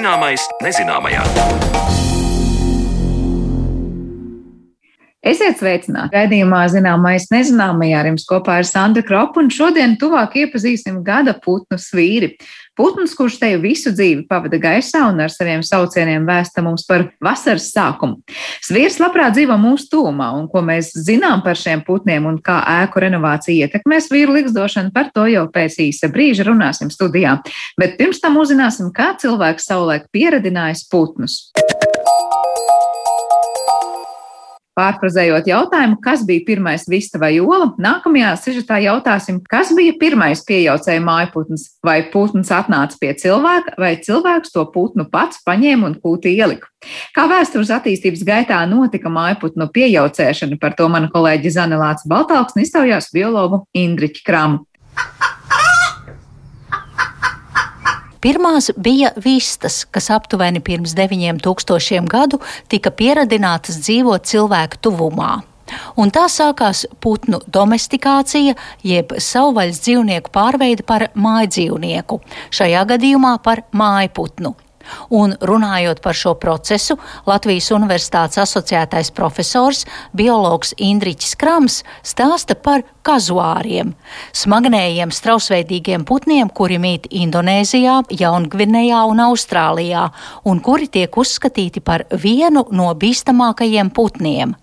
Zināmais nezināmajā. Esiet sveicināti! Radījumā zināmais nezināmajā ar jums kopā ir Sandra Kropa, un šodien tuvāk iepazīsim gada putnu svīri. Putns, kurš te visu dzīvi pavada gaisā un ar saviem saucieniem vēsta mums par vasaras sākumu. Svīrs labprāt dzīvo mūsu tūmā, un ko mēs zinām par šiem putniem un kā ēku renovācija ietekmēs vīru likstošanu, par to jau pēc īsa brīža runāsim studijā. Bet pirms tam uzzināsim, kā cilvēks savulaik pieredinājis putnus. Pārfrazējot jautājumu, kas bija pirmais vista vai ola, nākamajā sižetā jautāsim, kas bija pirmais piejaucēja mājputns, vai putns atnāca pie cilvēka, vai cilvēks to putnu pats paņēma un kūti ielika. Kā vēstures attīstības gaitā notika mājputnu piejaucēšana, par to mana kolēģi Zanelāts Baltāksni iztaujās biologu Indriķi Kramu. Pirmās bija vistas, kas aptuveni pirms 9000 gadu tika pieradinātas dzīvot cilvēku tuvumā. Un tā sākās putnu domestikācija, jeb savvaļas dzīvnieku pārveide par mājdzīvnieku, šajā gadījumā par mājputnu. Un runājot par šo procesu, Latvijas Universitātes asociētais profesors, biologs Indriķis Krams stāsta par kazuāriem, smagnējiem strausveidīgiem putniem, kuri mīt Indonēzijā, Jaungvinējā un Austrālijā, un kuri tiek uzskatīti par vienu no bīstamākajiem putniem.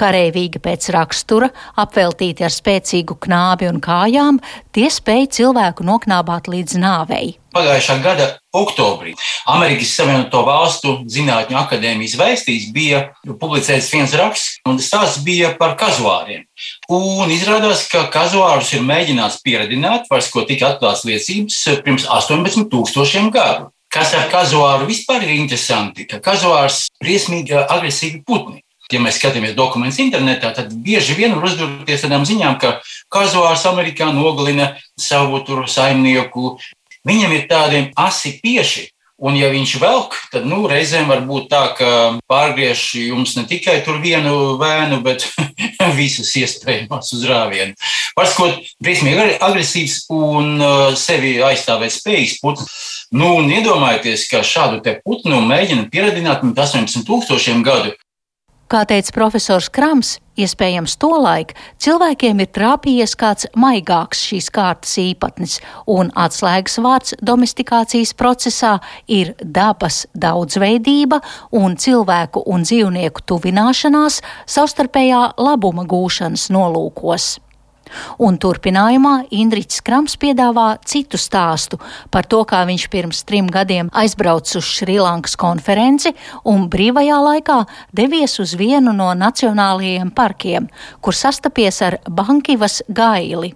Kareivīgi pēc rakstura, apveltīti ar spēcīgu knābi un kājām, tie spēj cilvēku noknābāt līdz nāvei. Pagājušā gada oktobrī Amerikas Savienoto Valstu Zinātņu akadēmijas vēstīs bija publicēts viens raksts, un tas bija par kazuāriem. Un izrādās, ka kazuārus ir mēģināts pieredināt, par ko tika atklāts liecības pirms 18,000 gadu. Kas ar kazuāru vispār ir interesanti, ka kazuārs ir briesmīgi agresīvi putni. Ja mēs skatāmies dokumentus internetā, tad bieži vien var uzdurties tādām ziņām, ka kazuārs Amerikā nogalina savu saimnieku, Viņam ir tādi asi pieši, Un, ja viņš velk, tad nu, reizēm var būt tā, ka pārgriež jums ne tikai vienu vēnu, bet visus iespējamos uz rāvienu. Pārskot, briesmīgi agresīvs un uh, sevi aizstāvēt spējīgs putns. Nu, iedomājieties, ka šādu putnu mēģina pieradināt pirms 18 tūkstošiem gadu. Kā teica profesors Krams, iespējams, tolaik cilvēkiem ir trāpījies kāds maigāks šīs kārtas īpatnis, un atslēgas vārds domestikācijas procesā ir dabas daudzveidība un cilvēku un dzīvnieku tuvināšanās savstarpējā labuma gūšanas nolūkos. Un turpinājumā Indričs Krams piedāvā citu stāstu par to, kā viņš pirms trim gadiem aizbraucis uz Šrilankas konferenci un brīvajā laikā devies uz vienu no nacionālajiem parkiem, kur sastapies ar Bankivas gaili.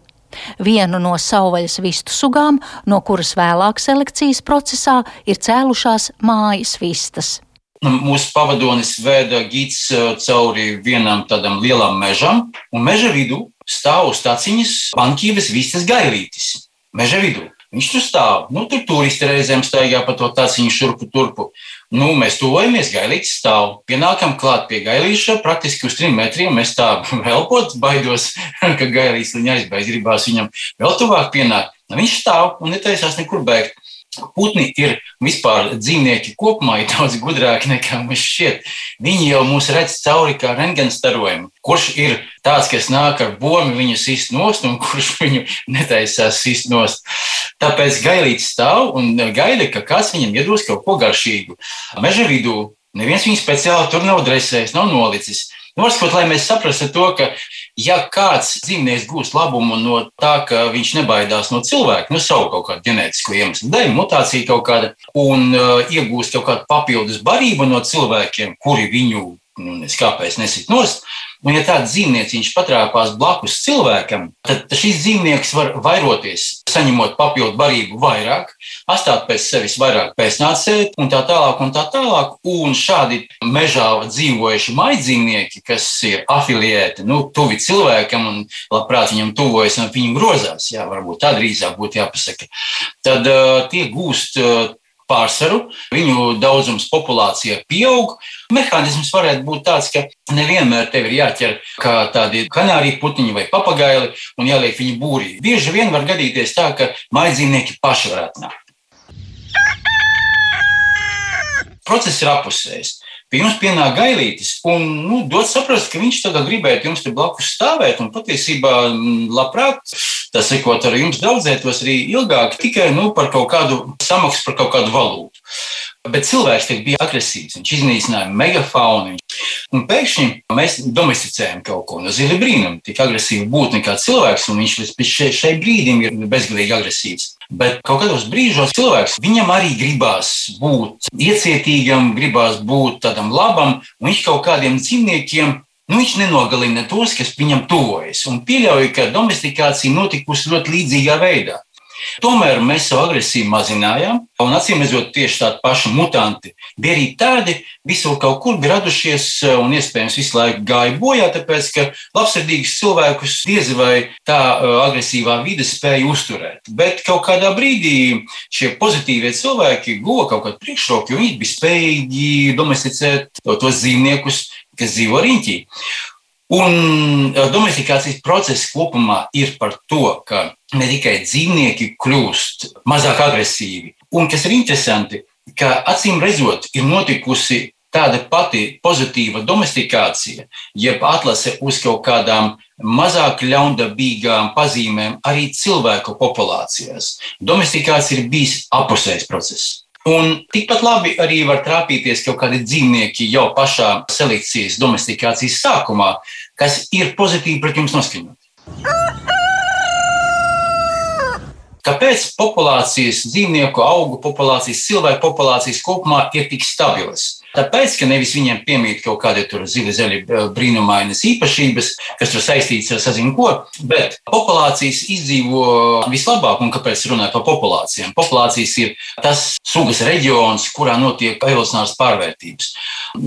Vienu no savvaļas vistu sugām, no kuras vēlāk selekcijas procesā ir cēlušās mājas vistas. Nu, mūsu pavadonis veda gids uh, cauri vienam tādam lielam mežam, un meža vidū stāv uz taciņas pankīves vistas gailītis meža vidū. Viņš tur stāv. Nu, tur turisti reizēm staigā pa to taciņu šurpu turpu. Nu, mēs tuvojamies, gailītis stāv. Pienākam klāt pie gailīša, praktiski uz trim metriem. Mēs tā velpot, baidos, ka gailītis viņa aizbaigs, gribās viņam vēl tuvāk pienākt. Nu, viņš stāv un netaisās nekur bēgt. Putni ir vispār dzīvnieki kopumā ir daudz gudrāki nekā mums šķiet. Viņi jau mūs redz cauri kā rentgenstarojumu. Kurš ir tāds, kas nāk ar bomu viņu sist nost un kurš viņu netaisās sist nost. Tāpēc gailīts stāv un gaida, ka kāds viņam iedos kaut ko garšīgu. Meža vidū neviens viņu speciāli tur nav dresējis, nav nolicis. Noskot, lai mēs saprastu to, ka ja kāds dzīvnieks gūs labumu no tā, ka viņš nebaidās no cilvēka, nu, savu kaut kādu ģenētisku iemeslu dēļ, mutācija kaut kāda, un uh, iegūst kaut kādu papildus barību no cilvēkiem, kuri viņu, nu, kāpēc nesit nost, Un, ja tāds dzīvnieks patrāpās blakus cilvēkam, tad šis dzīvnieks var vairoties, saņemot papildu barību vairāk, atstāt pēc sevis vairāk pēcnācēju un tā tālāk. Un tā tālāk. Un šādi mežā dzīvojuši maidzīvnieki, kas ir afiliēti, nu, tuvi cilvēkam un labprāt viņam tuvojas un viņu grozās, jā, varbūt tā drīzāk būtu jāpasaka, tad uh, tie gūst uh, pārsvaru, viņu daudzums populācijā pieaug. Mehānisms varētu būt tāds, ka nevienmēr tev ir jāķer kā tādi kanāriju putiņi vai papagaili un jāliek viņu būrī. Bieži vien var gadīties tā, ka maidzīvnieki paši var atnākt. process ir apusējis. Pie jums pienāk gailītis un nu, dod saprast, ka viņš tagad gribētu jums te blakus stāvēt un patiesībā mm, labprāt, tas sekot ar jums daudzētos arī ilgāk, tikai nu, par kaut kādu samaksu, par kaut kādu valūtu. Bet cilvēks bija agresīvs, viņš iznīcināja megafaunu. Un pēkšņi mēs domesticējam kaut ko no zila brīnuma. Tik agresīva būtne kā cilvēks, un viņš līdz šai brīdim ir bezgalīgi agresīvs. Bet kaut kādos brīžos cilvēks viņam arī gribās būt iecietīgam, gribās būt tādam labam, un viņš kaut kādiem dzīvniekiem Nu, viņš nenogalina tos, kas viņam tuvojas, un pieļauj, ka domestikācija notikusi ļoti līdzīgā veidā. Tomēr mēs savu agresiju mazinājām, un acīm redzot, tieši tādi paši mutanti bija arī tādi, visur kaut kur bija radušies un iespējams visu laiku gāja bojā, tāpēc ka labsirdīgus cilvēkus diez vai tā agresīvā vide spēja uzturēt. Bet kaut kādā brīdī šie pozitīvie cilvēki guva kaut kādu priekšroku, jo viņi bija spējīgi domesticēt tos dzīvniekus, kas dzīvo riņķī. Un domestikācijas process kopumā ir par to, ka ne tikai dzīvnieki kļūst mazāk agresīvi, un kas ir interesanti, ka acīm redzot, ir notikusi tāda pati pozitīva domestikācija, jeb atlase uz kaut kādām mazāk ļaundabīgām pazīmēm arī cilvēku populācijās. Domestikācija ir bijis apusējs process. Un tikpat labi arī var trāpīties kaut kādi dzīvnieki jau pašā selekcijas, domestikācijas sākumā, kas ir pozitīvi pret jums noskaņoti. Kāpēc populācijas, dzīvnieku, augu populācijas, cilvēku populācijas kopumā ir tik stabilas? Tāpēc, ka nevis viņiem piemīt kaut kādi zili, zaļi, brīnumainas īpašības, kas tur saistītas ar sazinu ko, bet populācijas izdzīvo vislabāk. Un kāpēc runāju par populācijām? Populācijas ir tas sugas reģions, kurā notiek evolūcionāras pārvērtības.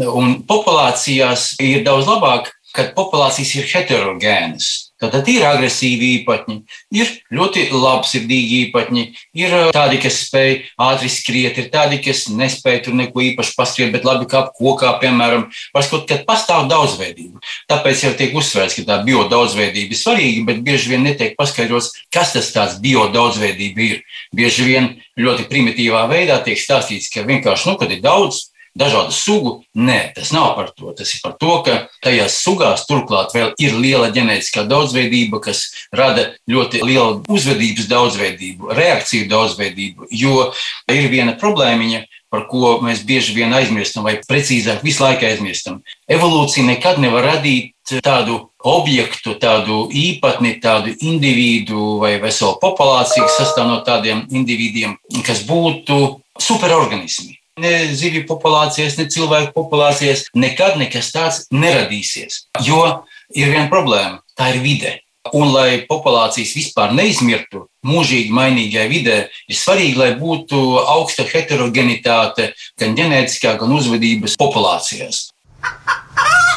Un populācijās ir daudz labāk, kad populācijas ir heterogēnas. Tad ir agresīvi īpatņi, ir ļoti labsirdīgi īpatņi, ir tādi, kas spēj ātri skriet, ir tādi, kas nespēj tur neko īpaši paskriet, bet labi kā kokā, piemēram. Varbūt, kad pastāv daudzveidība. Tāpēc jau tiek uzsvērts, ka tā bio daudzveidība ir svarīga, bet bieži vien netiek paskaidrots, kas tas tāds bio daudzveidība ir. Bieži vien ļoti primitīvā veidā tiek stāstīts, ka vienkārši, nu, kad ir daudz, dažādu sugu. Nē, tas nav par to. Tas ir par to, ka tajās sugās turklāt vēl ir liela ģenētiskā daudzveidība, kas rada ļoti lielu uzvedības daudzveidību, reakciju daudzveidību. Jo ir viena problēmiņa, par ko mēs bieži vien aizmirstam, vai precīzāk, visu laiku aizmirstam. Evolūcija nekad nevar radīt tādu objektu, tādu īpatni, tādu individu vai veselu populāciju, kas sastāv no tādiem individiem, kas būtu superorganismi. Ne zivju populācijas, ne cilvēku populācijas nekad nekas tāds neradīsies. Jo ir viena problēma - tā ir vide. Un, lai populācijas vispār neizmirtu mūžīgi mainīgajā vidē, ir svarīgi, lai būtu augsta heterogenitāte gan ģenētiskā, gan uzvedības populācijās.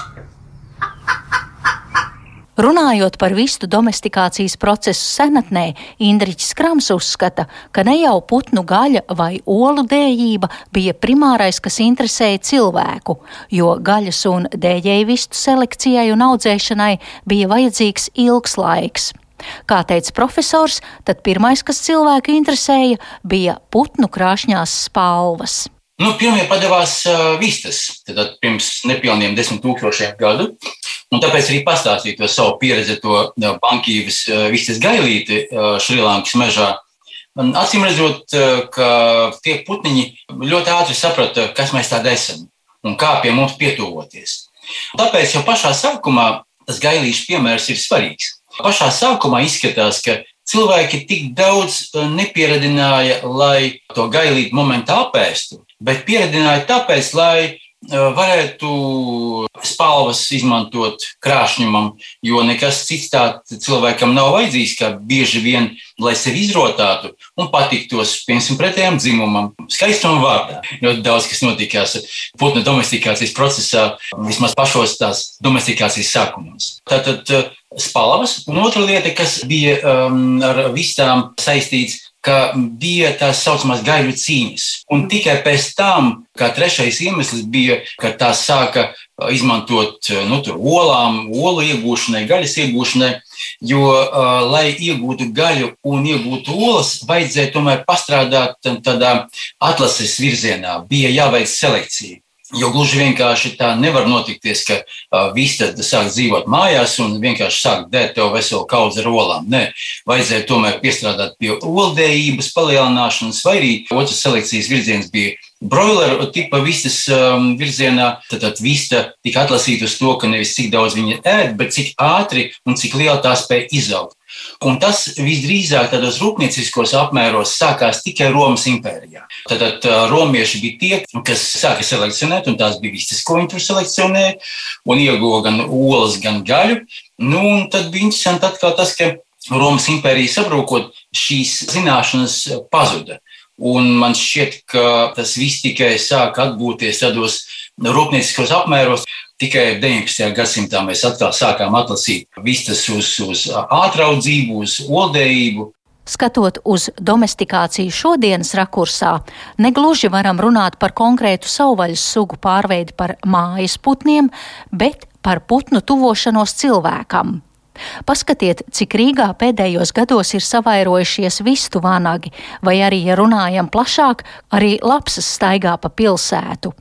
Runājot par vistu domestikācijas procesu senatnē, Indriķis Krams uzskata, ka ne jau putnu gaļa vai olu dējība bija primārais, kas interesēja cilvēku, jo gaļas un dēļēju vistu selekcijai un audzēšanai bija vajadzīgs ilgs laiks. Kā teica profesors, tad pirmais, kas cilvēku interesēja, bija putnu krāšņās spalvas. Nu, pirmie padevās uh, vistas, tad pirms nepilniem desmit tūkstošiem gadu. Un tāpēc arī pastāstīju to savu pieredzi, to bankīvas vistas gailīti Šrilankas mežā. Acīm redzot, ka tie putniņi ļoti ātri saprata, kas mēs tādi esam un kā pie mums pietuvoties. Tāpēc jau pašā sākumā tas gailīšu piemērs ir svarīgs. Pašā sākumā izskatās, ka cilvēki tik daudz nepieradināja, lai to gailītu momentā apēstu, bet pieradināja tāpēc, lai varētu spalvas izmantot krāšņumam, jo nekas cits tāds cilvēkam nav vajadzīgs, kā bieži vien, lai sevi izrotātu un patiktos, piemēram, pretējam dzimumam, skaistumam vārdā. Ļoti daudz kas notikās putnu domestikācijas procesā, vismaz pašos tās domestikācijas sākumos. Tātad spalvas, un otra lieta, kas bija um, ar vistām saistīts, ka bija tās saucamās gaļu cīņas. Un tikai pēc tam, kā trešais iemesls bija, ka tās sāka izmantot nu, olām, olu iegūšanai, gaļas iegūšanai. Jo, uh, lai iegūtu gaļu un iegūtu olas, vajadzēja tomēr pastrādāt tādā atlases virzienā. Bija jāveic selekcija. Jo gluži vienkārši tā nevar notikties, ka uh, vista sāk dzīvot mājās un vienkārši sāk dēt tev veselu kaudzi ar olām. Nē, vajadzēja tomēr piestrādāt pie oldējības palielināšanas, vai arī otrs selekcijas virziens bija broileru tipa vistas um, virzienā. Tad, tad vista tika atlasīta uz to, ka nevis cik daudz viņa ēd, bet cik ātri un cik liela tā spēja izaugt. Un tas visdrīzāk tādos rūpnieciskos apmēros sākās tikai Romas impērijā. Tad, tad romieši bija tie, kas sāka selekcionēt, un tās bija vistas, ko viņi tur selekcionēja, un ieguva gan olas, gan gaļu. Nu, tad bija interesanti atkal tas, ka Romas impērija sabrūkot, šīs zināšanas pazuda. Un man šķiet, ka tas viss tikai sāk atgūties tādos rūpnieciskos apmēros. Tikai 19. gadsimtā mēs atkal sākām atlasīt vistas uz, uz ātraudzību, uz oldējību. Skatot uz domestikāciju šodienas rakursā, negluži varam runāt par konkrētu savvaļas sugu pārveidi par mājas putniem, bet par putnu tuvošanos cilvēkam. Paskatiet, cik Rīgā pēdējos gados ir savairojušies vistu vanagi, vai arī, ja runājam plašāk, arī lapsas staigā pa pilsētu.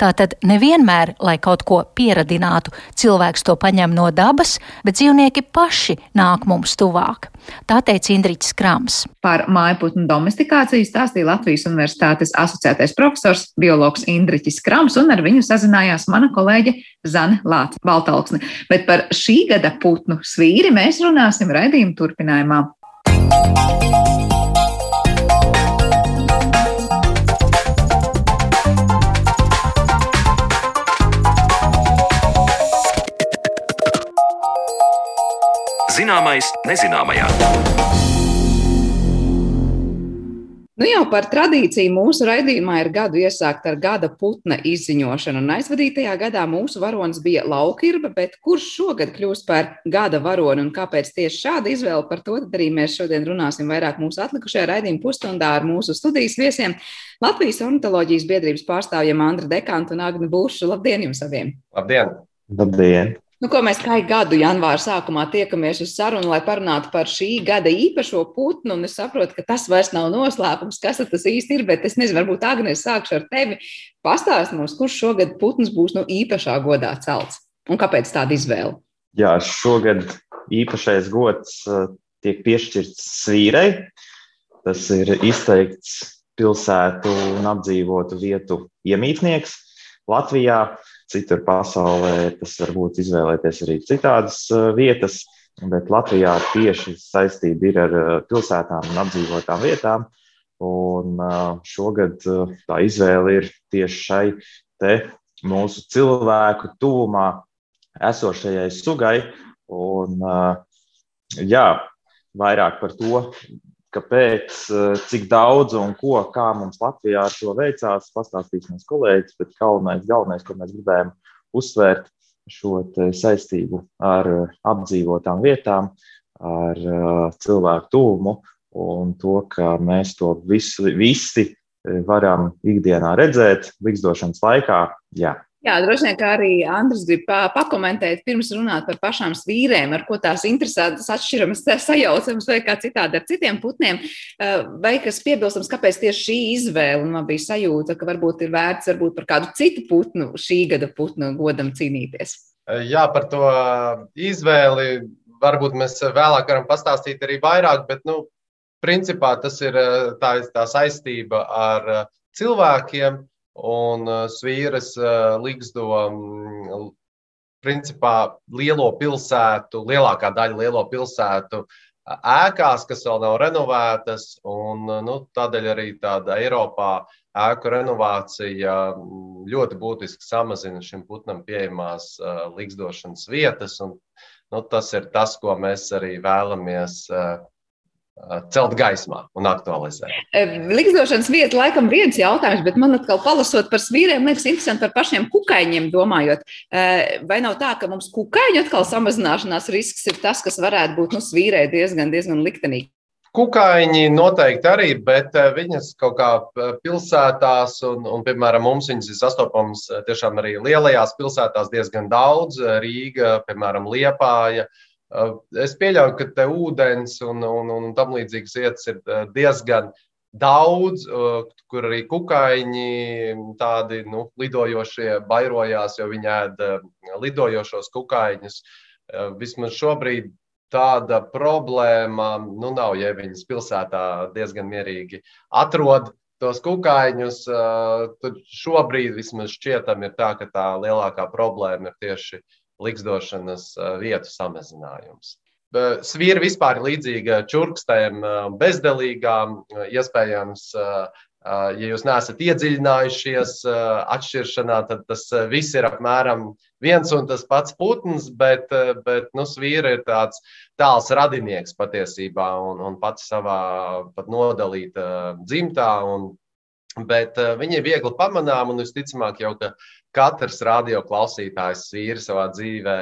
Tātad nevienmēr, lai kaut ko pieradinātu, cilvēks to paņem no dabas, bet dzīvnieki paši nāk mums tuvāk. Tā teica Indriķis Krams. Par mājputnu domestikāciju stāstīja Latvijas Universitātes asociētais profesors, biologs Indriķis Krams, un ar viņu sazinājās mana kolēģe Zane Lāca Baltalksne. Bet par šī gada putnu svīri mēs runāsim raidījuma turpinājumā. Zināmais nezināmajā. Nu jau par tradīciju mūsu raidījumā ir gadu iesākt ar gada putna izziņošanu. Un aizvadītajā gadā mūsu varonis bija laukirba, bet kurš šogad kļūs par gada varoni un kāpēc tieši šāda izvēle par to arī mēs šodien runāsim vairāk mūsu atlikušajā raidījuma pusstundā ar mūsu studijas viesiem. Latvijas ornitoloģijas biedrības pārstāvjiem Andra Dekantu un Agni Būšu. Labdien jums abiem! Labdien! Labdien! Nu, ko mēs kā gadu janvāra sākumā tiekamies uz sarunu, lai parunātu par šī gada īpašo putnu. Es saprotu, ka tas vairs nav noslēpums, kas tas īsti ir. Bet es nezinu, varbūt Agnēs sākšu ar tevi. Pastāst mums, kurš šogad putns būs no īpašā godā celts un kāpēc tāda izvēle? Jā, šogad īpašais gods uh, tiek piešķirts svīrei. Tas ir izteikts pilsētu un apdzīvotu vietu iemītnieks Latvijā. Citur pasaulē tas var būt izvēlēties arī citādas uh, vietas, bet Latvijā tieši saistība ir ar uh, pilsētām un apdzīvotām vietām. Un uh, šogad tā izvēle ir tieši šai te mūsu cilvēku tuvumā esošajai sugai. Un, jā, vairāk par to, kāpēc, eh, cik daudz un ko, kā mums Latvijā ar to veicās, pastāstīs mans kolēģis. Bet galvenais, galvenais, ko mēs gribējām uzsvērt, šo saistību ar eh, apdzīvotām vietām, ar eh, cilvēku tuvumu un to, ka mēs to visu, visi varam ikdienā redzēt, likstošanas laikā. Jā, Jā, droši vien, ka arī Andris grib pakomentēt, pirms runāt par pašām svīrēm, ar ko tās interesantas, atšķiramas, sajaucamas vai kā citādi ar citiem putniem. Vai kas piebilstams, kāpēc tieši šī izvēle? Man bija sajūta, ka varbūt ir vērts varbūt par kādu citu putnu, šī gada putnu godam cīnīties. Jā, par to izvēli varbūt mēs vēlāk varam pastāstīt arī vairāk, bet, nu, principā tas ir tā, tā saistība ar cilvēkiem un svīras Ligzdo mm, principā lielo pilsētu, lielākā daļa lielo pilsētu ēkās, kas vēl nav renovētas, un nu, tādēļ arī tāda Eiropā ēku renovācija mm, ļoti būtiski samazina šim putnam pieejamās likstošanas vietas. Un, nu, tas ir tas, ko mēs arī vēlamies celt gaismā un aktualizēt. Likstošanas vieta laikam viens jautājums, bet man atkal palasot par svīriem, liekas interesanti par pašiem kukaiņiem domājot. Vai nav tā, ka mums kukaiņu atkal samazināšanās risks ir tas, kas varētu būt nu, svīrē diezgan, diezgan liktenīgi? Kukaiņi noteikti arī, bet viņas kaut kā pilsētās, un, un piemēram, mums viņas ir sastopamas tiešām arī lielajās pilsētās diezgan daudz. Rīga, piemēram, Liepāja, uh, Es pieļauju, ka te ūdens un, un, un tam līdzīgas vietas ir diezgan daudz, kur arī kukaiņi tādi nu, lidojošie bairojās, jo viņi ēd lidojošos kukaiņus. Vismaz šobrīd tāda problēma nu, nav, ja viņas pilsētā diezgan mierīgi atrod tos kukaiņus, tad šobrīd vismaz šķietam ir tā, ka tā lielākā problēma ir tieši likstošanas vietu samazinājums. Svīra vispār ir līdzīga čurkstēm, bezdelīgām. Iespējams, ja jūs neesat iedziļinājušies atšķiršanā, tad tas viss ir apmēram viens un tas pats putns, bet, bet nu, svīra ir tāds tāls radinieks patiesībā un, un pats savā pat nodalīta dzimtā. Un, Bet viņi ir viegli pamanāmi, un visticamāk, jau ka katrs radioklausītājs vīri savā dzīvē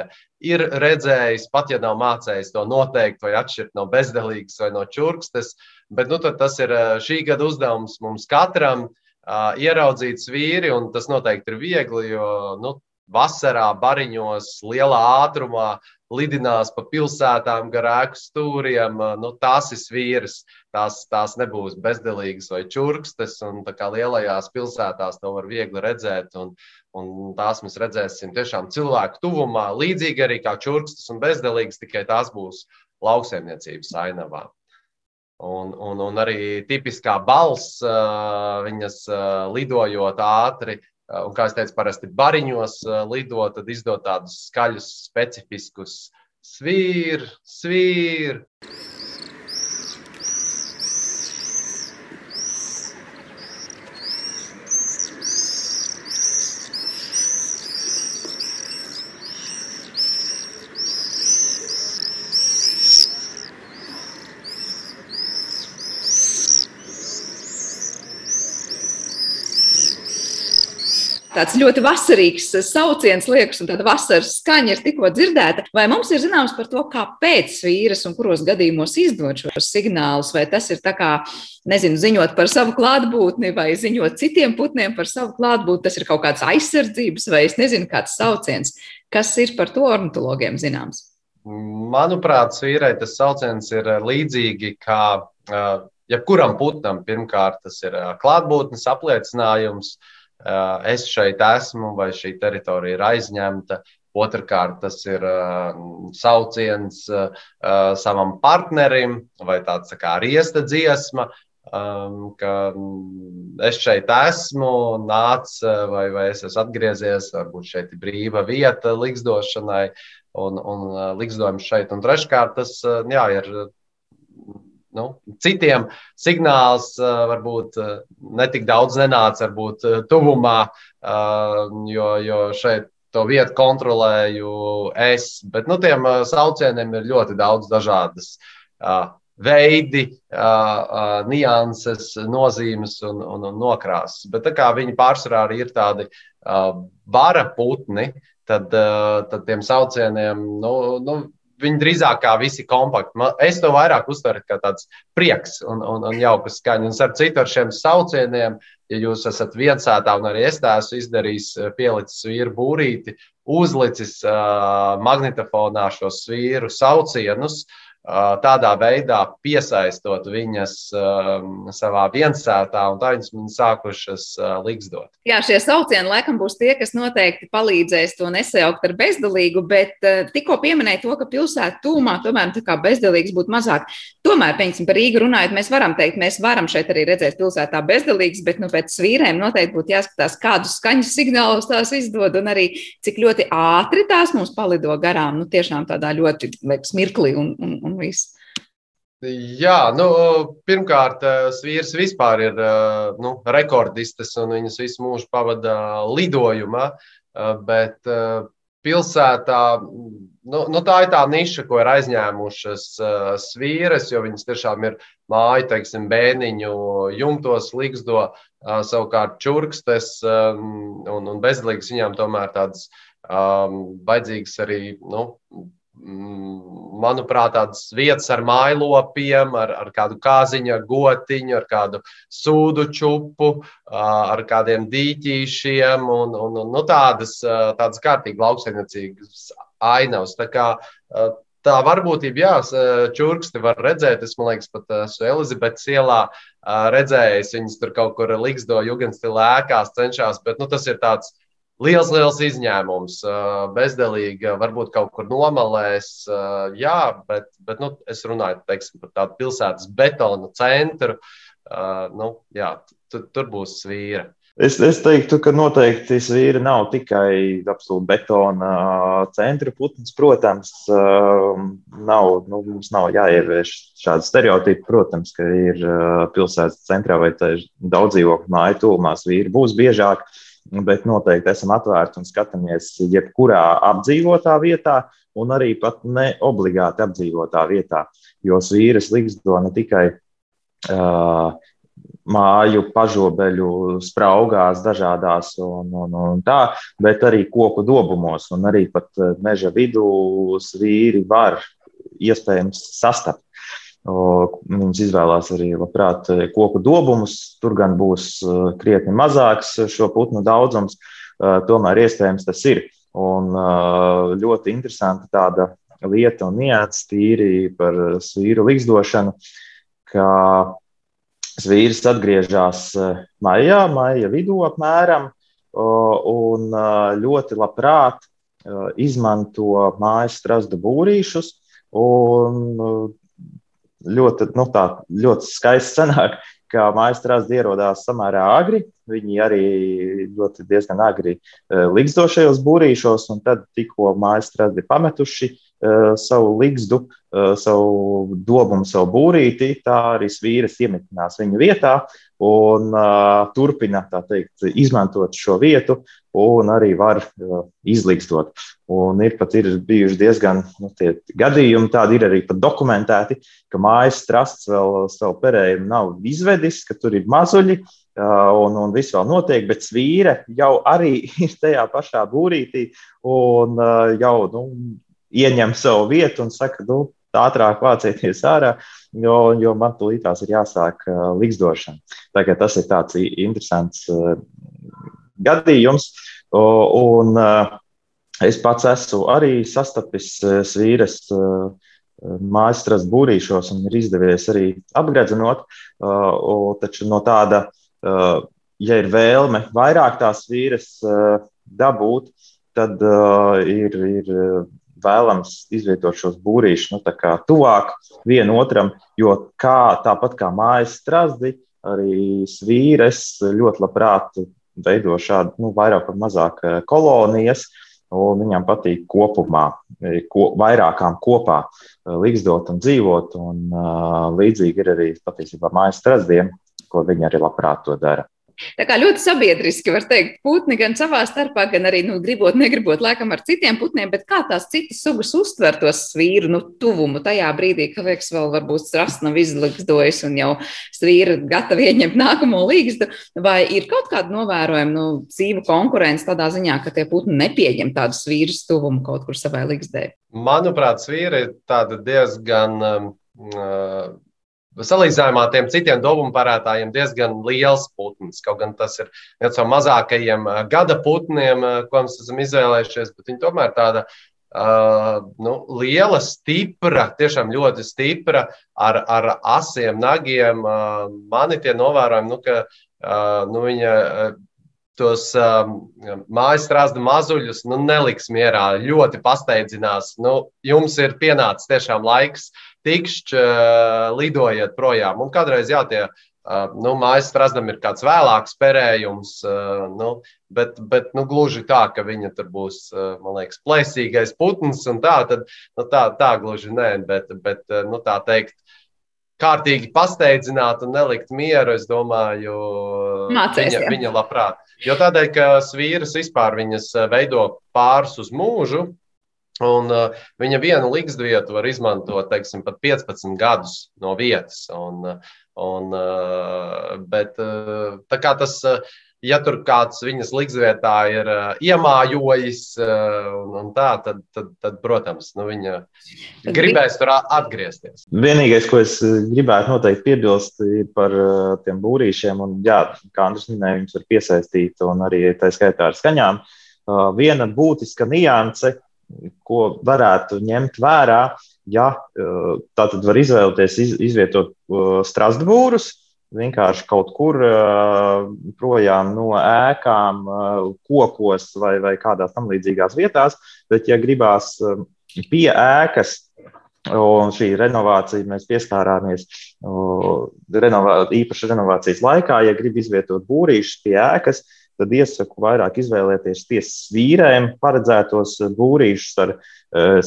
ir redzējis, pat ja nav mācējis to noteikt vai atšķirt no bezdelīgas vai no čurkstes. Bet nu, tas ir šī gada uzdevums mums katram uh, ieraudzīt vīri, un tas noteikti ir viegli, jo nu, vasarā, bariņos, lielā ātrumā lidinās pa pilsētām gar ēku stūriem. Nu, tās ir vīras, tās, tās nebūs bezdelīgas vai čurkstes. Un, lielajās pilsētās to var viegli redzēt. Un, un tās mēs redzēsim tiešām cilvēku tuvumā, līdzīgi arī kā čurkstes un bezdelīgas, tikai tās būs lauksaimniecības ainavā. Un, un, un arī tipiskā balss, viņas lidojot ātri, Un, kā jau teicu, parasti bariņos lido, tad izdod tādus skaļus, specifiskus svīru, svīru. Tāds ļoti vasarīgs sauciens, liekas, un tāda vasaras skaņa ir tikko dzirdēta. Vai mums ir zināms par to, kāpēc vīras un kuros gadījumos izdod šos signālus, vai tas ir tā kā, nezinu, ziņot par savu klātbūtni vai ziņot citiem putniem par savu klātbūtni, tas ir kaut kāds aizsardzības vai es nezinu, kāds sauciens. Kas ir par to ornitologiem zināms? Manuprāt, vīrai tas sauciens ir līdzīgi kā jebkuram putnam. Pirmkārt, tas ir klātbūtnes apliecinājums. Uh, es šeit esmu, vai šī teritorija ir aizņemta. Otrakārt, tas ir uh, sauciens uh, savam partnerim, vai tāds tā kā riesta dziesma, um, ka es šeit esmu, nāc, vai, vai es esmu atgriezies, varbūt šeit ir brīva vieta liksdošanai un, un liksdojums šeit. Un treškārt, tas jā, ir nu, citiem signāls varbūt netik daudz nenāca, varbūt tuvumā, jo, jo šeit to vietu kontrolēju es. Bet nu, tiem saucieniem ir ļoti daudz dažādas veidi, nianses, nozīmes un, un, un nokrāsas. Bet tā kā viņi pārsvarā arī ir tādi bara putni, tad, tad tiem saucieniem nu, nu, viņi drīzāk kā visi kompakti. Es to vairāk uztveru kā tāds prieks un, un, un jauka skaņa. Un ar citu ar šiem saucieniem, ja jūs esat viensētā un arī es tā esmu izdarījis, eh, pielicis vīru būrīti, uzlicis uh, magnetofonā šos vīru saucienus. Uh, tādā veidā piesaistot viņas savā viensētā, un tā viņas man sākušas liksdot. Jā, šie saucieni laikam būs tie, kas noteikti palīdzēs to nesajaukt ar bezdalīgu, bet tikko pieminēja to, ka pilsēta tūmā tomēr tā kā bezdalīgs būtu mazāk. Tomēr, piemēram, par Rīgu runājot, mēs varam teikt, mēs varam šeit arī redzēt pilsētā bezdalīgs, bet nu, pēc svīrēm noteikti būtu jāskatās, kādus skaņas signālus tās izdod un arī cik ļoti ātri tās mums palido garām. Nu, tiešām tādā ļoti liekas, mirklī un, un, un viss. Jā, nu, pirmkārt, svīrs vispār ir nu, rekordistes un viņas visu mūžu pavada lidojumā. Bet pilsētā nu, nu, tā ir tā niša, ko ir aizņēmušas svīras, jo viņas tiešām ir māju, teiksim, bēniņu jumtos, ligzdo savukārt čurkstes un, un bezdelīgas viņām tomēr tādas um, vajadzīgas arī nu, manuprāt, tādas vietas ar mājlopiem, ar, ar kādu kāziņu, ar gotiņu, ar kādu sūdu čupu, ar kādiem dīķīšiem un, un, un nu, tādas, tādas kārtīgi lauksaimniecīgas ainavas. Tā kā tā varbūtība, jā, čurksti var redzēt. Es domāju, pat esmu Elizabetes ielā redzējis. Viņas tur kaut kur liksdo, jugendstilā ēkās cenšas, bet nu, tas ir tāds liels, liels izņēmums. Bezdelīgi, varbūt kaut kur nomalēs, jā, bet, bet nu, es runāju teiksim, par tādu pilsētas betonu centru. Nu, jā, tur, būs svīra. Es, es teiktu, ka noteikti svīra nav tikai absolūti betona centra putns. Protams, nav, nu, mums nav jāievieš šādi stereotipi. Protams, ka ir pilsētas centrā vai daudz dzīvokļu māju tūmā svīri būs biežāk, bet noteikti esam atvērti un skatāmies jebkurā apdzīvotā vietā un arī pat ne obligāti apdzīvotā vietā, jo svīras liksto ne tikai uh, māju pažobeļu spraugās dažādās un, un, un tā, bet arī koku dobumos un arī pat meža vidū svīri var iespējams sastapt. Mums izvēlās arī labprāt eh, koku dobumus. Tur gan būs eh, krietni mazāks šo putnu daudzums, tomēr iespējams tas ir. Un ļoti interesanta tāda lieta un nianses tīri par svīru līgzdošanu, ka Svīrs atgriežas maijā, maija vidū apmēram, un ļoti labprāt izmanto mājas strāzdu būrīšus. Ļoti, nu, tā, ļoti skaisti sanāk, ka mājas strāzdi ierodās samērā agri. Viņi arī ļoti diezgan agri liksto šajos būrīšos, un tad tikko mājas strāzdi pametuši Eh, savu ligzdu, eh, savu dobumu, savu būrīti, tā arī vīras iemitinās viņu vietā un uh, turpina teikt, izmantot šo vietu, un arī var uh, izlikstot. Un ir pat ir bijuši diezgan nu, gadījumi, tādi ir arī dokumentēti, ka mājas trasts vēl savu perējumu nav izvedis, ka tur ir mazuļi. Uh, un, un viss vēl notiek, bet svīra jau arī ir tajā pašā būrītī un uh, jau nu, ieņem savu vietu un saka, nu, ātrāk vācieties ārā, jo, jo man tūlītās ir jāsāk likstošana. Tagad tas ir tāds interesants gadījums. Un es pats esmu arī sastapis svīras. Mājas strādā būrīšos un ir izdevies arī apgredzenot. Uh, taču no tāda, ja ir vēlme vairāk tās vīras dabūt, tad ir, ir vēlams izvietot šos būrīšus nu, tuvāk vienam jo kā, tāpat kā mājas strāzdi, arī svīres ļoti labprāt veido šādu nu, vairāk vai mazāk eh, kolonijas. Un viņam patīk kopumā, eh, ko, vairākām kopā eh, līgzdot un dzīvot. Un, uh, līdzīgi ir arī patiesībā mājas strazdiem, ko viņi arī labprāt to dara. Tā kā ļoti sabiedriski var teikt, putni gan savā starpā, gan arī, nu, gribot, negribot, lēkam ar citiem putniem, bet kā tās citas sugas uztver to svīru, nu, tuvumu tajā brīdī, ka, liekas, vēl varbūt strasts nav izlikdojis un jau svīra gatavi ieņemt nākamo līgstu, vai ir kaut kāda novērojama, nu, dzīvu konkurence tādā ziņā, ka tie putni nepieņem tādu svīras tuvumu kaut kur savai līgstē? Manuprāt, svīra ir tāda diezgan. Um, uh, Salīdzinājumā ar tiem citiem dobumu parētājiem diezgan liels putns. Kaut gan tas ir viens no mazākajiem eh, gada putniem, eh, ko mēs esam izvēlējušies, bet viņi tomēr tāda uh, nu, liela, stipra, tiešām ļoti stipra, ar, ar asiem nagiem. Uh, mani tie novērojumi, nu, ka uh, nu, viņa tos um, mājas strāzdu mazuļus nu, neliks mierā, ļoti pasteidzinās. Nu, jums ir pienācis tiešām laiks tikšķi uh, lidojiet projām. Un kādreiz, jā, tie uh, nu, mājas strazdam ir kāds vēlāks perējums, uh, nu, bet, bet nu, gluži tā, ka viņa tur būs, uh, man liekas, plēsīgais putns un tā, tad nu, tā, tā gluži nē, bet, bet nu, tā teikt. Kārtīgi pasteidzināt un nelikt mieru, es domāju, Mācēs, viņa, jā. viņa labprāt. Jo tādēļ, ka svīras vispār viņas veido pāris uz mūžu, Un, uh, viņa vienu likstuvietu var izmantot teiksim, pat 15 gadus no vietas. Un, un, uh, bet, uh, tas, uh, ja tur kāds viņas likstvietā ir uh, iemājojis, uh, un, un tā, tad, tad, tad, protams, nu, viņa gribēs tur atgriezties. Vienīgais, ko es uh, gribētu noteikti piebilst, ir par uh, tiem būrīšiem. Un, jā, kā Andris minēja, viņus var piesaistīt un arī tā skaitā ar skaņām. Uh, viena būtiska nianse ko varētu ņemt vērā, ja tā tad var izvēlēties iz, izvietot strastbūrus, vienkārši kaut kur projām no ēkām, kokos vai, vai kādās tam līdzīgās vietās, bet ja gribās pie ēkas Un šī renovācija mēs pieskārāmies renovā, īpaši renovācijas laikā. Ja grib izvietot būrīšus pie ēkas, tad iesaku vairāk izvēlēties tiesas vīrēm paredzētos būrīšus ar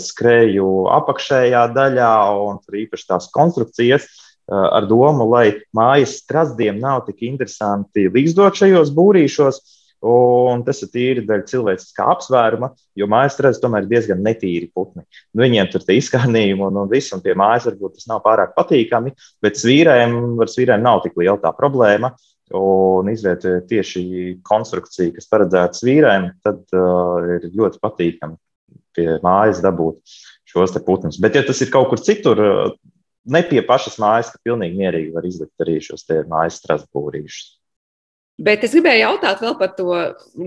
skrēju apakšējā daļā un īpaši tās konstrukcijas. Ar domu, lai mājas strastiem nav tik interesanti līgzdot šajos būrīšos, Un tas ir tīri dēļ cilvēciskā apsvēruma, jo mājas strādes tomēr ir diezgan netīri putni. Nu, viņiem tur ir izskanījumi un, un viss, un pie mājas varbūt tas nav pārāk patīkami, bet svīrēm, ar svīrēm nav tik liela tā problēma. Un izvietojot tieši konstrukciju, kas paredzēta svīrēm, tad uh, ir ļoti patīkami pie mājas dabūt šos putnus. Bet, ja tas ir kaut kur citur, uh, ne pie pašas mājas, tad pilnīgi mierīgi var izlikt arī šos mājas strasbūrīšus. Bet es gribēju jautāt vēl par to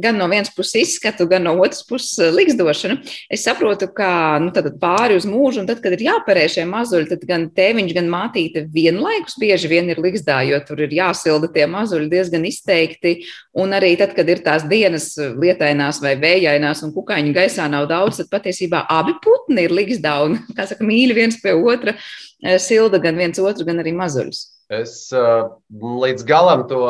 gan no vienas puses izskatu, gan no otras puses eh, liksdošanu. Es saprotu, ka nu, pāri uz mūžu, un tad, kad ir jāparē šie mazuļi, tad gan tēviņš, gan mātīte vienlaikus bieži vien ir liksdā, jo tur ir jāsilda tie mazuļi diezgan izteikti. Un arī tad, kad ir tās dienas lietainās vai vējainās un kukaiņu gaisā nav daudz, tad patiesībā abi putni ir liksdā un, kā saka, mīļi viens pie otra, eh, silda gan viens otru, gan arī mazuļus. Es uh, līdz galam to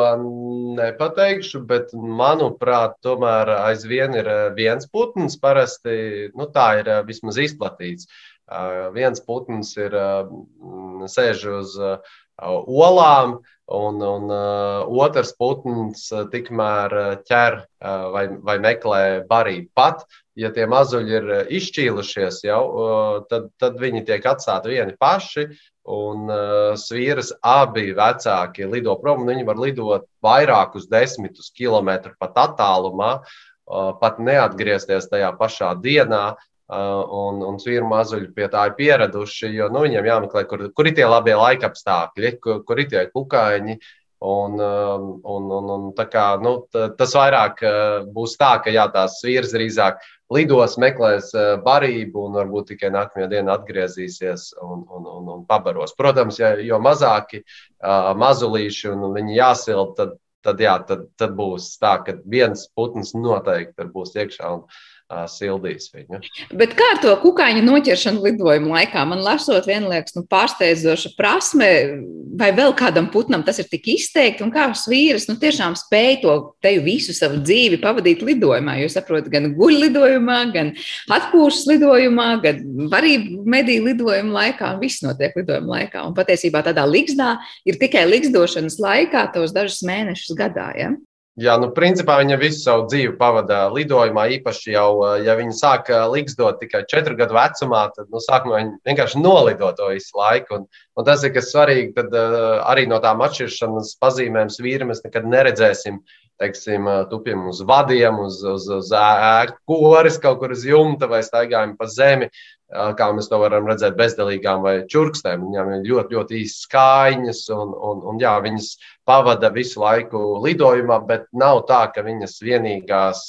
nepateikšu, bet manuprāt, tomēr aizvien ir uh, viens putns. Parasti nu, tā ir uh, vismaz izplatīts. Viens putns ir sēž uz olām, un, un otrs putns tikmēr ķer vai, vai meklē barību. Pat ja tie mazuļi ir izšķīlušies, jau, tad, tad viņi tiek atstāti vieni paši un uh, svīras abi vecāki lido prom. Viņi var lidot vairākus desmitus kilometrus pat attālumā, uh, pat neatgriezties tajā pašā dienā. Uh, un, un svīru mazuļi pie tā ir pieraduši, jo nu, viņiem jāmeklē, kur, kur ir tie labie laikapstākļi, kur, kur ir tie kukaiņi. Un, um, un, un, un, kā, nu, tas vairāk uh, būs tā, ka jā, tās svīras drīzāk lidos, meklēs eh, barību un varbūt tikai nākamajā dienā atgriezīsies un, un, un, un pabaros. Protams, ja, jo mazāki uh, mazulīši un viņi jāsilda, tad, tad, jā, tad, tad būs tā, ka viens putns noteikti būs iekšā. Un, sildīs viņu. Bet kā ar to kukaiņu noķeršanu lidojuma laikā? Man lasot, vienlaikus nu, pārsteidzoša prasme, vai vēl kādam putnam tas ir tik izteikti, un kā vīrs nu, tiešām spēj to teju visu savu dzīvi pavadīt lidojumā. Jūs saprotat, gan guļ lidojumā, gan atpūšas lidojumā, gan varību mediju lidojuma laikā, un viss notiek lidojuma laikā. Un patiesībā tādā liksdā ir tikai liksdošanas laikā tos dažus mēnešus gadā. Ja? Jā, nu, principā viņa visu savu dzīvi pavada lidojumā. Īpaši jau, eh, ja viņa sāk eh, liksdot tikai četru gadu vecumā, tad nu, sākumā viņa vienkārši nolido to visu laiku. Un, un tas ir kas svarīgi, tad uh, arī no tām atšķiršanas pazīmēm vīri mēs nekad neredzēsim. Teiksim, tupjam uz vadiem, uz, uz, uz ēku koris, kaut kur uz jumta vai staigājam pa zemi kā mēs to varam redzēt, bezdelīgām vai čurkstēm. Viņām ir ļoti, ļoti īsas kājiņas, un, un, un jā, viņas pavada visu laiku lidojumā, bet nav tā, ka viņas vienīgās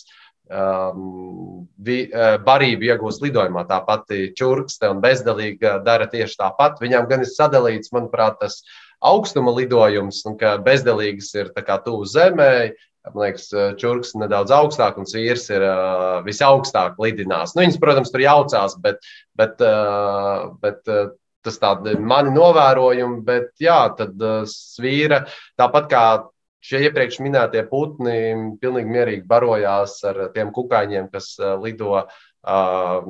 um, vi, barību iegūst lidojumā. Tā pati čurkste un bezdelīga dara tieši tāpat. Viņām gan ir sadalīts, manuprāt, tas augstuma lidojums, un ka bezdelīgas ir tuvu zemē, Man liekas, čurks ir nedaudz augstāk, un vīrs ir uh, visaugstāk lidinās. Nu, viņas, protams, tur jaucās, bet, bet, uh, bet uh, tas tādi mani novērojumi. Bet, jā, tad uh, svīra, tāpat kā šie iepriekš minētie putni, pilnīgi mierīgi barojās ar tiem kukaiņiem, kas lido uh,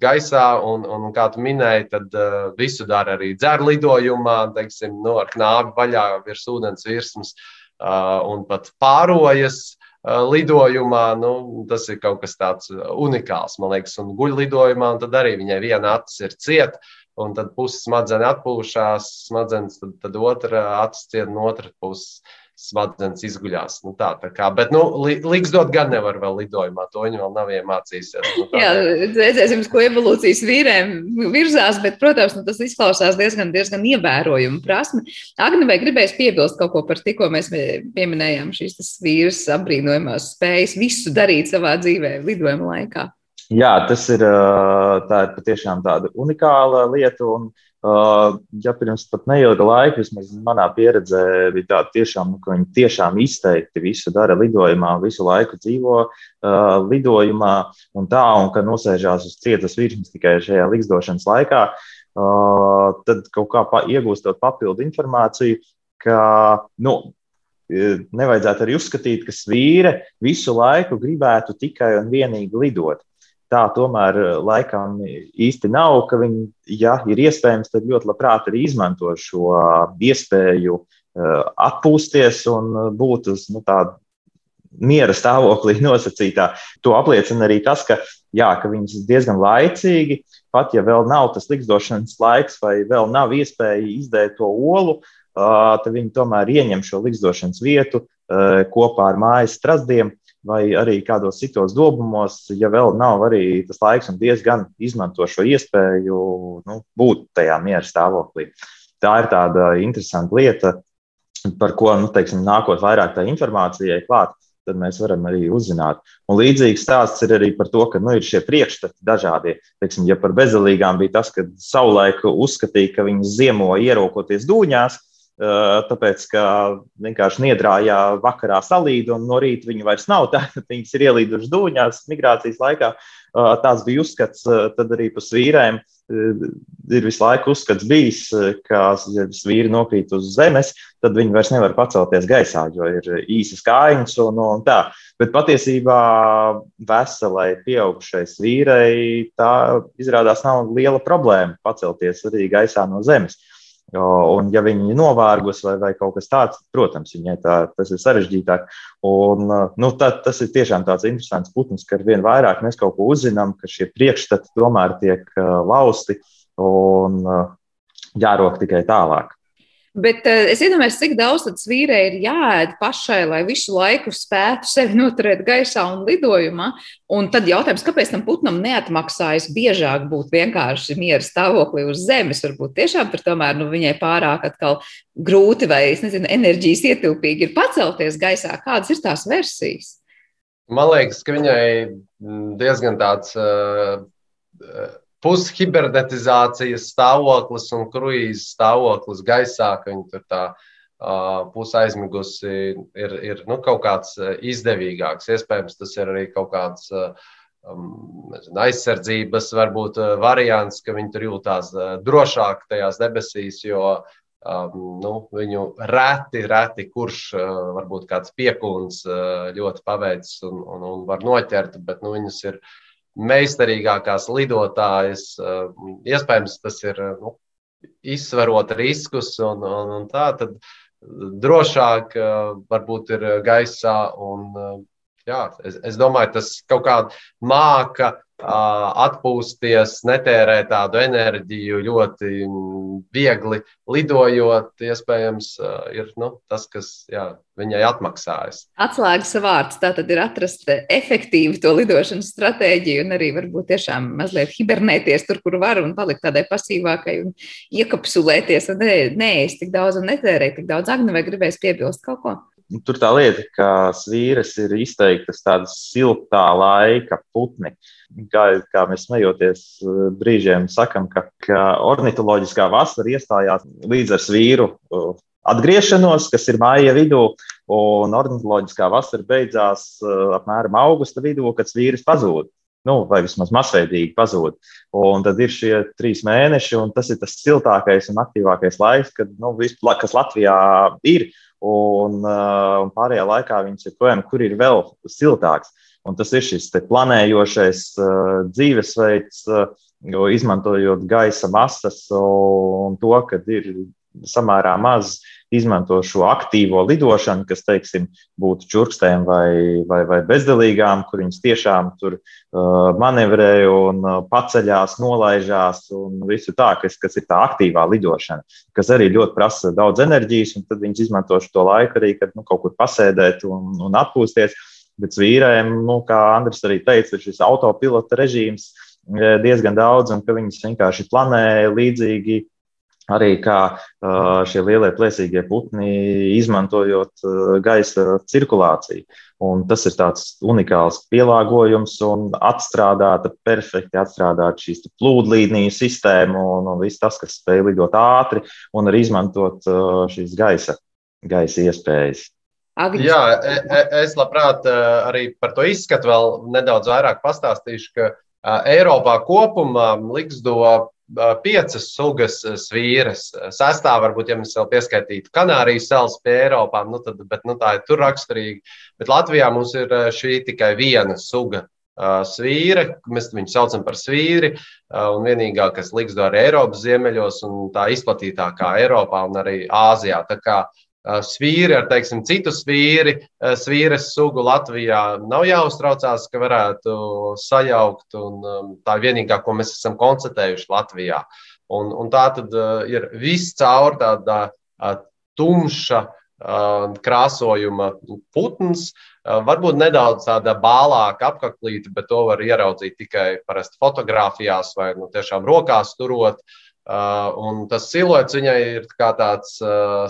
gaisā. Un, un, kā tu minēji, tad uh, visu dara arī dzēru lidojumā, teiksim, no, ar knābi vaļā virs ūdens virsmas. Uh, un pat pārojas lidojumā, nu, tas ir kaut kas tāds unikāls, man liekas, un guļ lidojumā, un tad arī viņai viena acis ir cieta, un tad puses smadzenes atpūšās, smadzenes, tad, tad otra acis cieta no otras puses smadzenes izguļās. Nu, tā, tā kā, bet, nu, līgzdot gan nevar vēl lidojumā, to viņi vēl nav iemācījušies. Nu, Jā, redzēsim, ko evolūcijas vīriem virzās, bet, protams, nu, tas izklausās diezgan, diezgan ievērojami prasme. Agni, vai gribēs piebilst kaut ko par tikko mēs pieminējām šīs vīras apbrīnojamās spējas visu darīt savā dzīvē lidojuma laikā? Jā, tas ir, tā ir patiešām tāda unikāla lieta. Un, ja pirms pat neilga laika, vismaz manā pieredzē, bija tāda tiešām, ka viņi tiešām izteikti visu dara lidojumā, visu laiku dzīvo uh, lidojumā un tā, un ka nosēžās uz cietas virsmas tikai šajā likstošanas laikā, uh, tad kaut kā pa, iegūstot papildu informāciju, ka, nu, nevajadzētu arī uzskatīt, ka svīre visu laiku gribētu tikai un vienīgi lidot tā tomēr eh, laikam īsti nav, ka viņi, ja ir iespējams, tad ļoti labprāt arī izmanto šo iespēju atpūsties un būt uz nu, tādu miera stāvoklī nosacītā. To apliecina arī tas, ka, jā, ka viņas diezgan laicīgi, pat ja vēl nav tas likstošanas laiks vai vēl nav iespēja izdēt to olu, tad viņi tomēr ieņem šo likstošanas vietu kopā ar mājas strastiem vai arī kādos citos dobumos, ja vēl nav arī tas laiks un diezgan izmanto šo iespēju nu, būt tajā miera stāvoklī. Tā ir tāda interesanta lieta, par ko nu, teiksim, nākot vairāk tā informācijai klāt, tad mēs varam arī uzzināt. Un līdzīgs stāsts ir arī par to, ka nu, ir šie priekšstati dažādi. Teiksim, ja par bezdelīgām bija tas, ka savulaik uzskatīja, ka viņas ziemo ieraukoties dūņās, tāpēc, ka vienkārši niedrājā vakarā salīd, un no rīta viņi vairs nav tādi, viņas ir ielīdušas dūņās migrācijas laikā. Tāds bija uzskats, tad arī par svīrēm ir visu laiku uzskats bijis, ka, ja svīri nokrīt uz zemes, tad viņi vairs nevar pacelties gaisā, jo ir īsas kājiņas un, un tā. Bet patiesībā veselai pieaugušai svīrei tā izrādās nav liela problēma pacelties arī gaisā no zemes. Uh, Un, ja viņi ir novārgusi vai, vai kaut kas tāds, protams, viņai tā, tas ir sarežģītāk. Un, nu, tā, tas ir tiešām tāds interesants putns, ka ar vien vairāk mēs kaut ko uzzinām, ka šie priekšstati tomēr tiek lausti un jārok tikai tālāk. Bet uh, es iedomājos, cik daudz vīrei ir jāēd pašai, lai visu laiku spētu sevi noturēt gaisā un lidojumā. Un tad jautājums, kāpēc tam putnam neatmaksājas biežāk būt vienkārši miera stāvoklī uz zemes? Varbūt tiešām tur tomēr nu, viņai pārāk grūti vai, nezinu, enerģijas ietilpīgi ir pacelties gaisā. Kādas ir tās versijas? Man liekas, ka viņai diezgan tāds. Uh, pushibernetizācijas stāvoklis un kruīzes stāvoklis gaisā, ka viņi tur tā uh, pusaizmigusi ir, ir nu, kaut kāds izdevīgāks. Iespējams, tas ir arī kaut kāds um, nezinu, aizsardzības varbūt, variants, ka viņi tur jūtās uh, drošāk tajās debesīs, jo um, nu, viņu reti, reti kurš uh, varbūt kāds piekūns uh, ļoti paveicis un, un, un var noķert, bet nu, viņas ir meistarīgākās lidotājas. Eh, iespējams, tas ir nu, izsverot riskus un, un, un tā, tad drošāk eh, varbūt ir gaisā. Un, eh, jā, es, es domāju, tas kaut kādā māca atpūsties, netērēt tādu enerģiju ļoti viegli lidojot, iespējams, ir nu, tas, kas jā, viņai atmaksājas. Atslēgas vārds tā tad ir atrast efektīvu to lidošanas stratēģiju un arī varbūt tiešām mazliet hibernēties tur, kur var un palikt tādai pasīvākai un iekapsulēties un neēst tik daudz un netērēt tik daudz agnu vai gribēs piebilst kaut ko. Nu, tur tā lieta, ka svīras ir izteiktas tādas siltā laika putni. Kā, kā mēs smejoties eh, brīžiem sakam, ka, ka ornitoloģiskā vasara iestājās līdz ar svīru eh, atgriešanos, kas ir māja vidū, un ornitoloģiskā vasara beidzās eh, apmēram augusta vidū, kad svīras pazūd. Nu, vai vismaz masveidīgi pazūd. Un tad ir šie trīs mēneši, un tas ir tas siltākais un aktīvākais laiks, kad, nu, vis, kas Latvijā ir un, uh, un pārējā laikā viņas ir projām, kur ir vēl siltāks. Un tas ir šis planējošais uh, dzīvesveids, uh, izmantojot gaisa masas un to, ka ir samērā maz izmanto šo aktīvo lidošanu, kas, teiksim, būtu čurkstēm vai, vai, vai bezdelīgām, kur viņas tiešām tur uh, manevrē un uh, paceļās, nolaižās un visu tā, kas, kas ir tā aktīvā lidošana, kas arī ļoti prasa daudz enerģijas, un tad viņas izmanto šo laiku arī, kad nu, kaut kur pasēdēt un, un atpūsties. Bet vīriem, nu, kā Andris arī teica, ir šis autopilota režīms diezgan daudz, un ka viņas vienkārši planē līdzīgi arī kā šie lielie plēsīgie putni, izmantojot gaisa cirkulāciju. Un tas ir tāds unikāls pielāgojums un atstrādāta, perfekti atstrādāta šīs plūdlīniju sistēma un, un viss tas, kas spēj lidot ātri un arī izmantot šīs gaisa, gaisa iespējas. Agnes. Jā, e, e, es labprāt arī par to izskatu vēl nedaudz vairāk pastāstīšu, ka Eiropā kopumā Ligsdo piecas sugas svīras. Sestā, varbūt, ja mēs vēl pieskaitītu Kanārijas salas pie Eiropā, nu tad, bet, nu, tā ir tur raksturīga. Bet Latvijā mums ir šī tikai viena suga svīra, mēs viņu saucam par svīri, un vienīgā, kas liks do arī Eiropas ziemeļos, un tā izplatītākā Eiropā un arī Āzijā. Tā kā svīri ar teiksim, citu svīri, svīres sugu Latvijā nav jāuztraucās, ka varētu sajaukt. Un, tā ir vienīgā, ko mēs esam konstatējuši Latvijā. Un, un tā tad ir viss caur tāda tumša krāsojuma putns. Varbūt nedaudz tāda bālāka apaklīte, bet to var ieraudzīt tikai parasti fotografijās vai nu, tiešām rokās turot. Uh, un tas siluets viņai ir kā tāds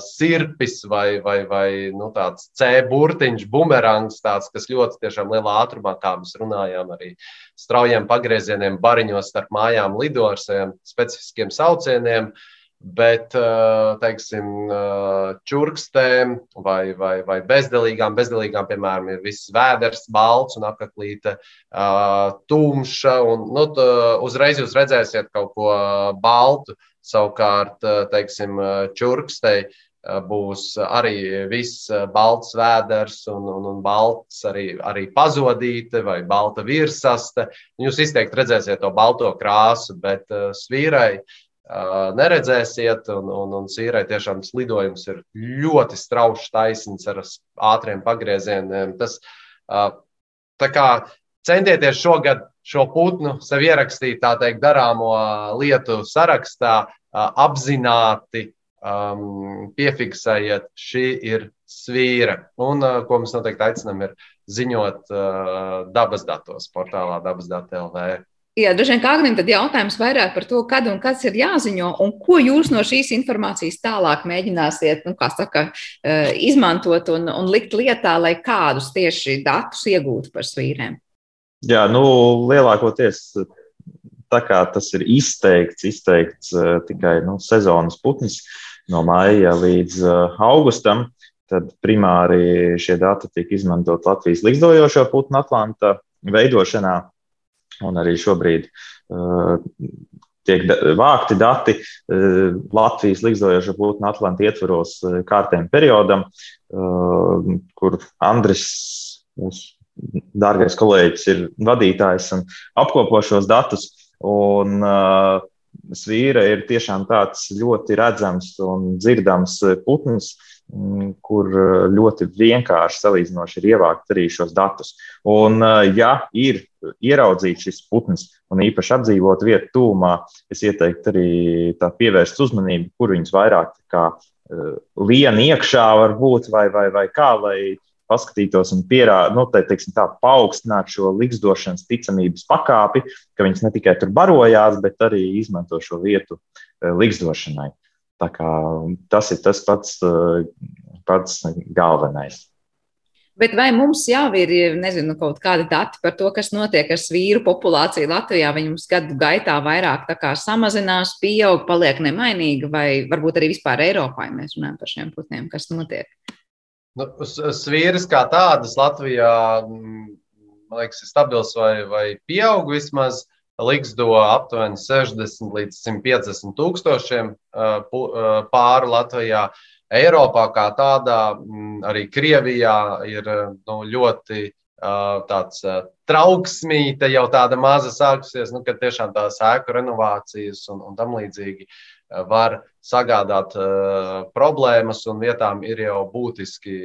sirpis vai, vai, vai nu, tāds C burtiņš, bumerangs, tāds, kas ļoti tiešām lielā ātrumā, kā mēs runājām, arī straujiem pagriezieniem, bariņos starp mājām lido ar saviem specifiskiem saucieniem. Uh, Bet, teiksim, čurkstēm vai, vai, vai bezdelīgām, bezdelīgām, piemēram, ir viss vēders, balts un apaklīte tumša. Un, nu, uzreiz jūs redzēsiet kaut ko baltu. Savukārt, teiksim, čurkstei būs arī viss balts vēders un, un, un balts arī, arī pazudīte vai balta virsaste. Jūs izteikti redzēsiet to balto krāsu, bet svīrai uh, neredzēsiet. Un, un, un sīrai tiešām tas lidojums ir ļoti strauji taisns ar ātriem pagriezieniem. Tas, tā kā centieties šogad šo putnu sev ierakstīt, tā teikt, darāmo lietu sarakstā, apzināti um, piefiksējiet, šī ir svīra. Un, ko mēs noteikti aicinām, ir ziņot uh, dabas datos portālā dabas.lv. Jā, droši vien kā Agnim, tad jautājums vairāk par to, kad un kas ir jāziņo, un ko jūs no šīs informācijas tālāk mēģināsiet, nu, kā saka, eh, izmantot un, un likt lietā, lai kādus tieši datus iegūtu par svīrēm? Jā, nu, lielākoties tā kā tas ir izteikts, izteikts uh, tikai nu, sezonas putns no maija līdz uh, augustam, tad primāri šie dati tiek izmantot Latvijas likstojošo putnu Atlanta veidošanā Un arī šobrīd uh, tiek vākti dati uh, Latvijas līdzdojošo putnu Atlantu ietvaros uh, kārtējiem periodam, uh, kur Andris, mūsu dārgais kolēģis, ir vadītājs un apkopo šos datus. Un, uh, Svīra ir tiešām tāds ļoti redzams un dzirdams putns, uh, kur eh, ļoti vienkārši salīdzinoši ir ievākt arī šos datus. Un, eh, ja ir ieraudzīts šis putns un īpaši apdzīvot vietu tūmā, es ieteiktu arī pievērst uzmanību, kur viņus vairāk kā eh, lien iekšā varbūt vai, vai, vai kā, lai paskatītos un pierādītu, nu, tā, teiksim, tā, paaugstināt šo liksdošanas ticamības pakāpi, ka viņas ne tikai tur barojās, bet arī izmanto šo vietu liksdošanai. Tas ir tas pats, pats galvenais. Bet vai mums jau ir nezinu, kaut kādi dati par to, kas notiek ar svīru populāciju Latvijā? Viņa mums gadu gaitā vairāk samazinās, pieaug, paliek nemainīga, vai varbūt arī vispār Eiropā, ja mēs runājam par šiem putniem, kas notiek? Nu, svīras kā tādas Latvijā, man liekas, ir stabils vai, vai pieaug vismaz. Liksdo aptuveni 60 līdz 150 tūkstošiem pāri Latvijā. Eiropā kā tādā, arī Krievijā ir nu, ļoti tāds trauksmīte, jau tāda maza sākusies, nu, kad tiešām tās ēku renovācijas un, un tam līdzīgi var sagādāt problēmas, un vietām ir jau būtiski,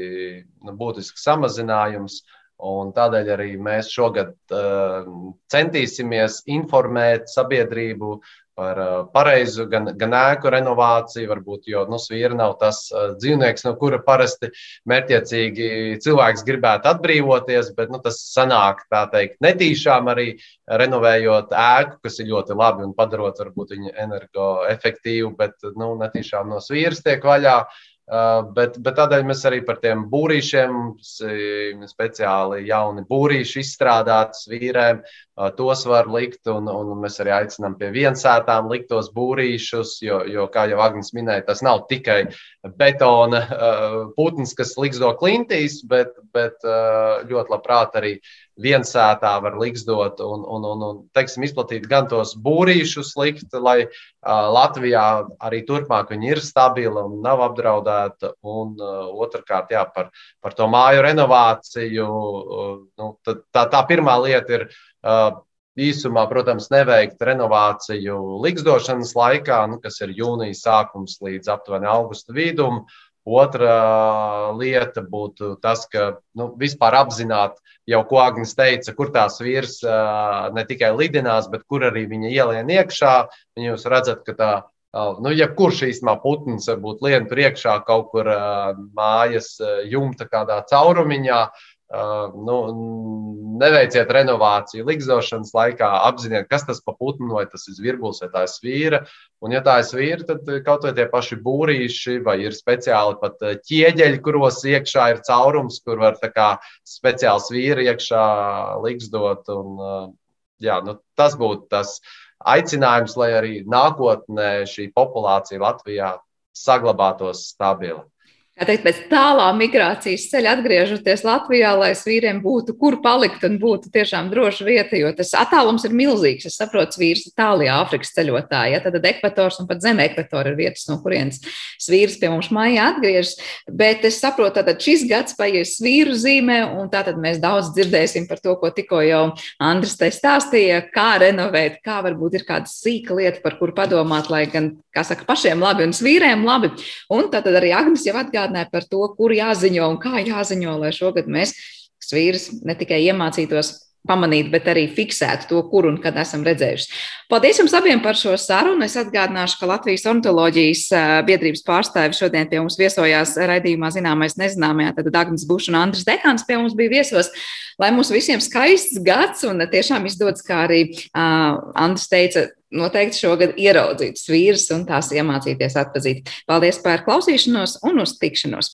būtiski samazinājums. Uh, Un tādēļ arī mēs šogad uh, centīsimies informēt sabiedrību par pareizu gan, gan ēku renovāciju, varbūt, jo nu, svīra nav tas dzīvnieks, no kura parasti mērķiecīgi cilvēks gribētu atbrīvoties, bet nu, tas sanāk tā teikt netīšām arī renovējot ēku, kas ir ļoti labi un padarot varbūt viņu energoefektīvu, bet nu, netīšām no svīras tiek vaļā. Uh, bet, bet tādēļ mēs arī par tiem būrīšiem, speciāli jauni būrīši izstrādāti vīriem, uh, tos var likt. Un, un mēs arī aicinām pie viensētām likt tos būrīšus, jo, jo kā jau Agnēs minēja, tas nav tikai betona putns, kas liksdo klintīs, bet, bet ļoti labprāt arī viensētā var liksdot un, un, un, un teiksim, izplatīt gan tos būrīšus, likt, lai uh, Latvijā arī turpmāk viņi ir stabili un nav apdraudēti. Un uh, otrkārt, jā, par, par to māju renovāciju. Uh, nu, tā, tā pirmā lieta ir. Uh, Īsumā, protams, neveikt renovāciju liksdošanas laikā, nu, kas ir jūnijas sākums līdz aptuveni augusta vidum. Otra lieta būtu tas, ka nu, vispār apzināti jau, ko Agnēs teica, kur tās virs ne tikai lidinās, bet kur arī viņa ielien iekšā. Jūs redzat, ka tā nu, jebkurš īstenībā putns var būt lien priekšā kaut kur mājas jumta kādā caurumiņā. Uh, nu, neveiciet renovāciju likzošanas laikā, apziniet, kas tas pa putnu, vai tas ir virbulis vai tā ir svīra. Un, ja tā ir svīra, tad kaut vai tie paši būrīši, vai ir speciāli pat ķieģeļi, kuros iekšā ir caurums, kur var kā, speciāli svīra iekšā likzdot. Un, jā, nu, tas būtu tas aicinājums, lai arī nākotnē šī populācija Latvijā saglabātos stabila teikt, pēc tālā migrācijas ceļa atgriežoties Latvijā, lai vīriem būtu kur palikt un būtu tiešām droša vieta, jo tas attālums ir milzīgs. Es saprotu, vīrs ir tālāk Āfrikas ceļotāji, ja, tad ekvators un pat zem ekvatora ir vietas, no kurienes vīrs pie mums mājā atgriežas. Bet es saprotu, ka šis gads paies vīru zīmē, un tātad mēs daudz dzirdēsim par to, ko tikko jau Andris te stāstīja, kā renovēt, kā varbūt ir kāda sīka lieta, par kuru padomāt, lai gan, kā saka, pašiem labi un vīriem labi. Un tātad arī Agnes jau atgādāja atgādināja par to, kur jāziņo un kā jāziņo, lai šogad mēs svīras ne tikai iemācītos pamanīt, bet arī fiksēt to, kur un kad esam redzējuši. Paldies jums abiem par šo sarunu. Es atgādināšu, ka Latvijas ornitoloģijas biedrības pārstāvi šodien pie mums viesojās raidījumā Zināmais nezināmajā, tad Dagnis Bušs un Andris Dekāns pie mums bija viesos. Lai mums visiem skaists gads un tiešām izdodas, kā arī uh, Andris teica, noteikti šogad ieraudzīt svīras un tās iemācīties atpazīt. Paldies par klausīšanos un uz tikšanos!